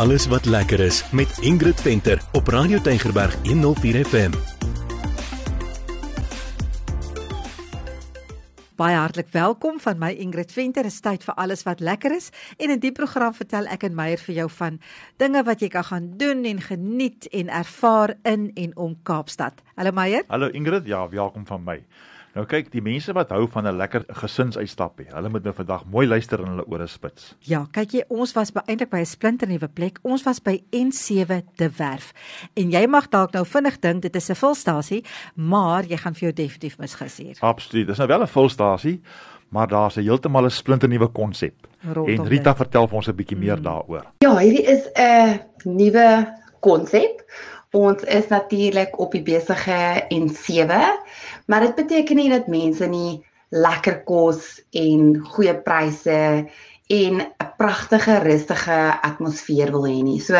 alles wat lekker is met Ingrid Venter op Radio Tygerberg 104 FM. Baie hartlik welkom van my Ingrid Venter. Dit is tyd vir alles wat lekker is en in die program vertel ek en Meyer vir jou van dinge wat jy kan gaan doen en geniet en ervaar in en om Kaapstad. Hallo Meyer. Hallo Ingrid, ja, welkom van my. Nou kyk, die mense wat hou van 'n lekker gesinsuitstappie, hulle moet nou vandag mooi luister en hulle ore spits. Ja, kyk jy, ons was eintlik by 'n splinternuwe plek. Ons was by N7 De Werf. En jy mag dalk nou vinnig dink dit is 'n vulstasie, maar jy gaan vir jou definitief misgis hier. Absoluut. Dis nou wel 'n vulstasie, maar daar's 'n heeltemal 'n splinternuwe konsep. En Rita vertel vir ons 'n bietjie meer hmm. daaroor. Ja, hierdie is 'n nuwe konsep. Ons is natuurlik op die besige N7 Maar dit beteken nie dat mense nie lekker kos en goeie pryse en 'n pragtige rustige atmosfeer wil hê nie. So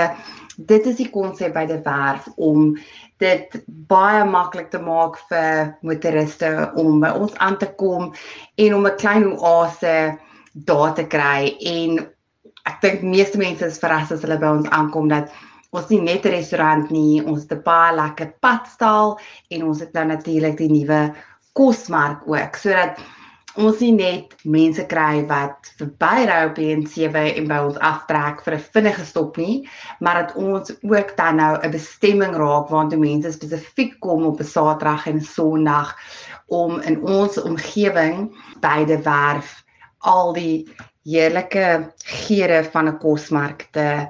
dit is die konsep by die werf om dit baie maklik te maak vir motoriste om by ons aan te kom en om 'n klein oase daar te kry en ek dink meeste mense is verras as hulle by ons aankom dat ons nie net 'n restaurant nie, ons het 'n baie lekker padstal en ons het nou natuurlik die nuwe kosmark ook. Sodat ons nie net mense kry wat verby ry op die N7 en by ons aftrek vir 'n vinnige stop nie, maar dat ons ook dan nou 'n bestemming raak waar die mense spesifiek kom op 'n Saterdag en Sondag om in ons omgewing by die werf al die heerlike geure van 'n kosmark te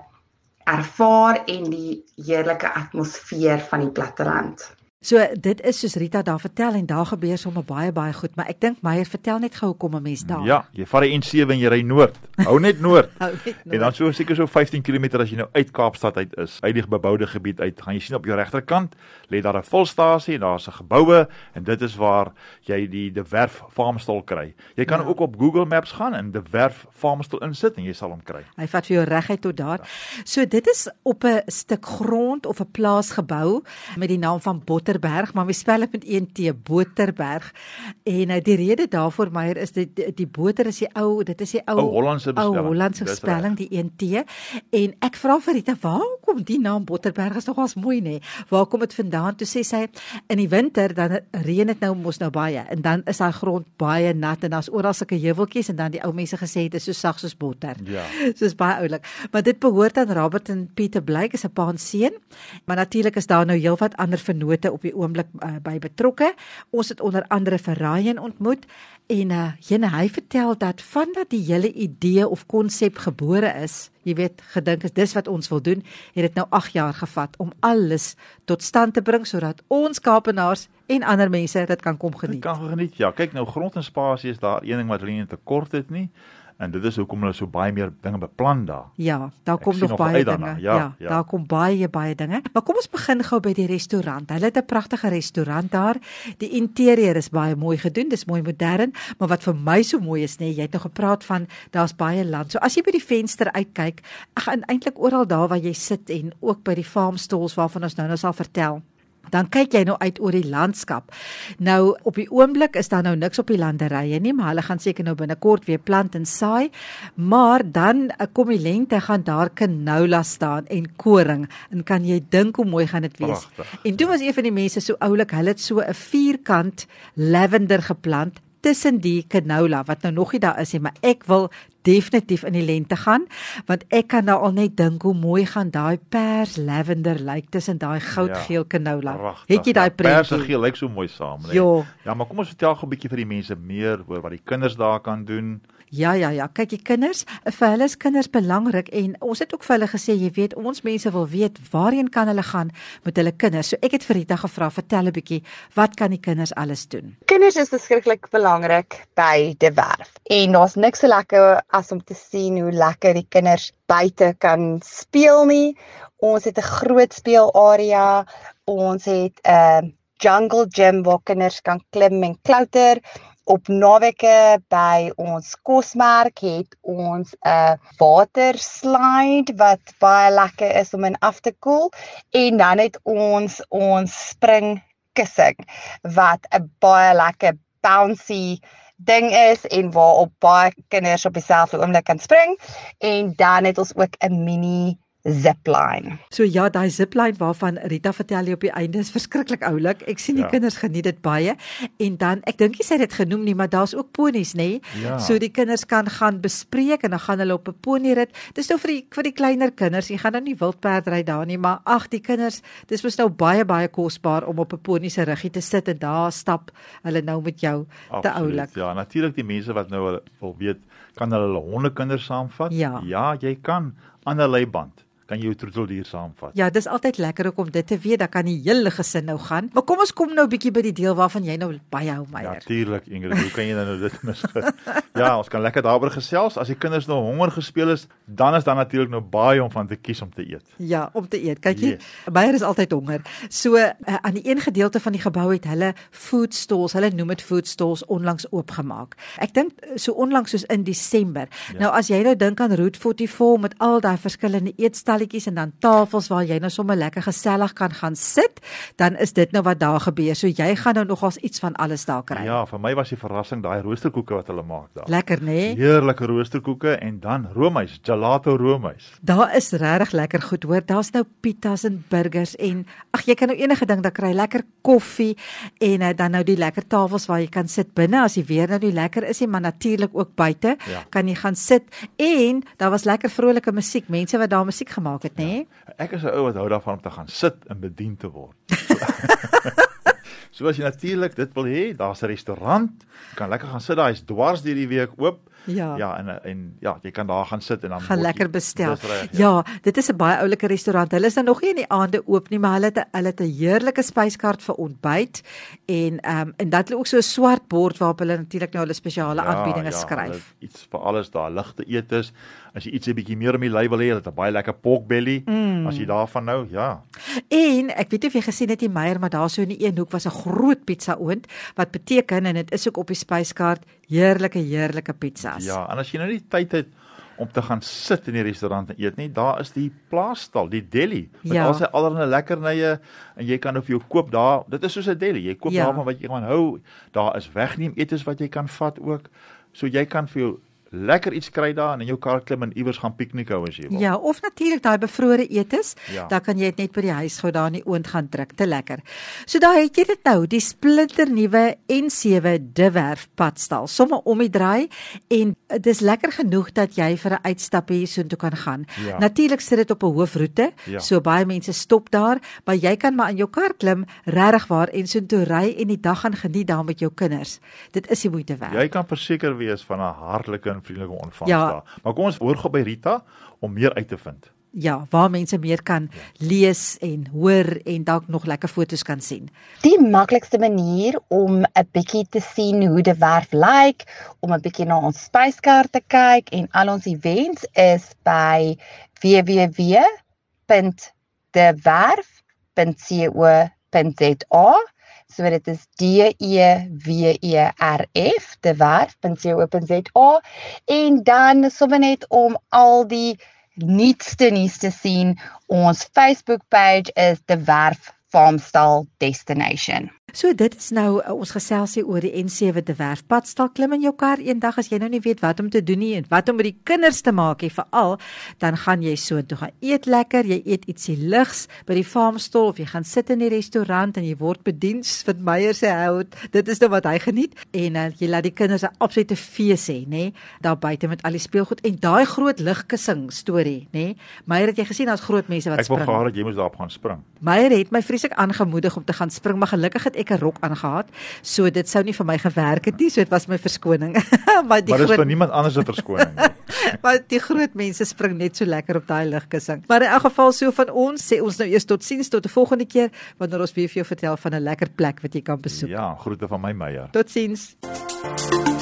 ervaar en die heerlike atmosfeer van die platteland. So dit is soos Rita daar vertel en daar gebeur sommer baie baie goed, maar ek dink Meyer vertel net gou kom 'n mens daar. Ja, jy vat die N7 en jy ry noord. Hou net noord. Hou net noord. En dan so seker so 15 km as jy nou uit Kaapstad uit is, uit die beboude gebied uit, gaan jy sien op jou regterkant lê daar 'n volstasie en daar's 'n geboue en dit is waar jy die De Werf Farmstall kry. Jy kan ja. ook op Google Maps gaan en De Werf Farmstall insit en jy sal hom kry. Hy vat vir jou reguit tot daar. Ja. So dit is op 'n stuk grond of 'n plaasgebou met die naam van Botter Boterberg, maar my spel dit met een T Boterberg. En uh, die rede daarvoor Meyer is dit die, die boter is die ou, dit is die ou Hollandse spelling. Ou Hollandse spelling die een T. En ek vra vir Rita, waar kom die naam Boterberg? Is nogals mooi nê. Waar kom dit vandaan? Toe sê sy in die winter dan reën dit nou mos nou baie en dan is daai grond baie nat en daar's oral sulke heuweltjies en dan die ou mense gesê dit is so sag soos botter. Ja. Soos baie oulik. Maar dit behoort aan Robert en Pieter Blyk is 'n pa en seun. Maar natuurlik is daar nou heelwat ander vennote op die oomblik uh, by betrokke. Ons het onder andere vir Ryan ontmoet en uh, jene hy vertel dat vandat die hele idee of konsep gebore is, jy weet, gedink is dis wat ons wil doen, het dit nou 8 jaar gevat om alles tot stand te bring sodat ons Kaapenaars en ander mense dit kan kom geniet. Dit kan geniet. Ja, kyk nou grond en spasie is daar een ding wat hulle nie tekort het nie. En dit is hoekom hulle so baie meer dinge beplan daar. Ja, daar kom nog baie dinge. Ja, ja, ja, daar kom baie baie dinge. Maar kom ons begin gou by die restaurant. Hulle het 'n pragtige restaurant daar. Die interieur is baie mooi gedoen. Dis mooi modern, maar wat vir my so mooi is, nê, jy het nog gepraat van daar's baie land. So as jy by die venster uitkyk, ag eintlik oral daar waar jy sit en ook by die farm stalls waarvan ons nou nou sal vertel dan kyk jy nou uit oor die landskap. Nou op die oomblik is daar nou niks op die landerye nie, maar hulle gaan seker nou binnekort weer plant en saai. Maar dan eh, kom die lente gaan daar canola staan en koring en kan jy dink hoe mooi gaan dit wees. Prachtig. En toe was een van die mense so oulik, hulle het so 'n vierkant lavender geplant tussen die canola wat nou nog nie daar is nie, maar ek wil definitief in die lente gaan want ek kan nou al net dink hoe mooi gaan daai pers lavender lyk tussen daai goudgeel ja, canola. Het jy daai ja, prentjie? Pers geel lyk so mooi saam, né? Ja, maar kom ons vertel gou 'n bietjie vir die mense meer oor wat die kinders daar kan doen. Ja ja ja, kyk die kinders, vir hulle is kinders belangrik en ons het ook vir hulle gesê, jy weet, ons mense wil weet waarheen kan hulle gaan met hulle kinders. So ek het vir Rita gevra, vertel 'n bietjie, wat kan die kinders alles doen? Kinders is beskiklik belangrik by die werf. En daar's niks so lekker as om te sien hoe lekker die kinders buite kan speel nie. Ons het 'n groot speelarea. Ons het 'n uh, jungle gym waar kinders kan klim en klouter op naweke by ons kosmerk het ons 'n water slide wat baie lekker is om in af te koel. En dan het ons ons spring kussing wat 'n baie lekker bouncy ding is en waar op baie kinders op dieselfde oomblik kan spring. En dan het ons ook 'n mini zipline. So ja, daai zipline waarvan Rita vertel jy op die einde is verskriklik oulik. Ek sien die ja. kinders geniet dit baie. En dan ek dink jy sê dit genoem nie, maar daar's ook ponies, nê? Ja. So die kinders kan gaan bespreek en dan gaan hulle op 'n ponierit. Dis nou vir die vir die kleiner kinders. Jy gaan nou nie wildperdry daar nie, maar ag, die kinders, dis mos nou baie baie kosbaar om op 'n ponie se ruggie te sit en daar stap hulle nou met jou Absoluut, te oulik. Ja, natuurlik die mense wat nou wil weet, kan hulle hulle hondekinders saamvat? Ja. ja, jy kan aan 'n leiband kan jy jou troeteldier saamvat. Ja, dis altyd lekker om dit te weet, dan kan die hele gesin nou gaan. Maar kom ons kom nou 'n bietjie by die deel waarvan jy nou baie hou, Meyer. Natuurlik, Ingrid, hoe kan jy nou dit mis? ja, ons kan lekker daaroor gesels. As die kinders nou honger gespeel is, dan is daar natuurlik nou baie om van te kies om te eet. Ja, om te eet. Kyk jy, yes. Meyer is altyd honger. So uh, aan die een gedeelte van die gebou het hulle food stalls, hulle noem dit food stalls onlangs oopgemaak. Ek dink so onlangs soos in Desember. Ja. Nou as jy nou dink aan Route 44 met al daai verskillende eetstelle balletjies en dan tafels waar jy nou sommer lekker gesellig kan gaan sit, dan is dit nou wat daar gebeur. So jy gaan nou nogals iets van alles daar kry. Ja, vir my was die verrassing daai roosterkoeke wat hulle maak daar. Lekker, né? Nee? Heerlike roosterkoeke en dan roomys, gelato roomys. Daar is regtig lekker goed, hoor. Daar's nou pitas en burgers en ag jy kan nou enige ding daar kry, lekker koffie en uh, dan nou die lekker tafels waar jy kan sit binne as die weer nou nie lekker is nie, maar natuurlik ook buite ja. kan jy gaan sit en daar was lekker vrolike musiek, mense wat daar musiek gemaak gemaak het, nê? Nee? Ja, ek is 'n ou wat hou daarvan om te gaan sit en bedien te word. So as jy natuurlik dit wil hê, daar's 'n restaurant, jy kan lekker gaan sit daar, hy's dwars deur die week oop. Ja. Ja, en en ja, jy kan daar gaan sit en dan gaan lekker bestel. Reg, ja. ja, dit is 'n baie oulike restaurant. Hulle is nou nog nie in die aande oop nie, maar hulle het hulle het 'n heerlike spyskaart vir ontbyt en ehm um, en dat hulle ook so 'n swart bord waarop hulle natuurlik nou hulle spesiale ja, aanbiedinge ja, skryf. Iets vir alles daar, ligte eetes. As jy iets 'n bietjie meer om die lei wil hê, het 'n baie lekker pork belly. Mm. As jy daarvan nou, ja. En ek weet nie of jy gesien het die Meyer, maar daar so in die een hoek was 'n groot pizza oond wat beteken en dit is ook op die spyskaart heerlike heerlike pizzas. Ja, en as jy nou nie tyd het om te gaan sit in die restaurant en eet nie, daar is die plaasstal, die deli met ja. al sy allerlei lekkernye en jy kan of jou koop daar. Dit is soos 'n deli. Jy koop ja. daarvan wat jy gaan hou. Daar is wegneem etes wat jy kan vat ook. So jy kan vir jou lekker iets kry daar en in jou kar klim en iewers gaan piknik hou as jy wil. Ja, of natuurlik daai bevrore etes, ja. dan kan jy dit net by die huis gou daar in die oond gaan druk, te lekker. So daar het jy dit nou, die splinter nuwe N7 De Werf padstal, sommer om die draai en dis lekker genoeg dat jy vir 'n uitstappie hiersoontoe kan gaan. Ja. Natuurlik sit dit op 'n hoofroete, ja. so baie mense stop daar, maar jy kan maar in jou kar klim, regtig waar en soontoe ry en die dag gaan geniet daar met jou kinders. Dit is die moeite werd. Jy kan verseker wees van 'n hartlike en vriendelike ontvangs ja. daar. Maar kom ons hoor gou by Rita om meer uit te vind. Ja, waar mense meer kan ja. lees en hoor en dalk nog lekker foto's kan sien. Die maklikste manier om 'n bietjie te sien hoe die werf lyk, om 'n bietjie na ons spyskaart te kyk en al ons events is by www.dewerf.co.za So dit is D E W E R F, dewerf.co.za en dan sommer net om al die nuutste nuus te sien, ons Facebook page is dewerf farmstyle destination. So dit is nou uh, ons geselsie oor die N7 te werfpad stal klim in jou kar eendag as jy nou nie weet wat om te doen nie en wat om met die kinders te maak nie veral dan gaan jy so toe gaan eet lekker jy eet ietsie ligs by die farmstol of jy gaan sit in die restaurant en jy word bedien vir Meyer se hout. Dit is nou wat hy geniet en uh, jy laat die kinders 'n absolute fees hê nê daar buite met al die speelgoed en daai groot ligkussing storie nê. Meyer het jy gesien daar's groot mense wat spring Ek wou gehad dat jy moes daarop gaan spring. Meyer het my vreeslik aangemoedig om te gaan spring maar gelukkig het ek 'n rok aangehad. So dit sou nie vir my gewerk het nie, so dit was my verskoning. maar die Maar dis vir niemand anders se verskoning nie. maar die groot mense spring net so lekker op daai ligkussing. Maar in elk geval so van ons sê ons nou eers totsiens tot 'n volgende keer wanneer ons weer vir jou vertel van 'n lekker plek wat jy kan besoek. Ja, groete van my Meyer. Totsiens. Thank you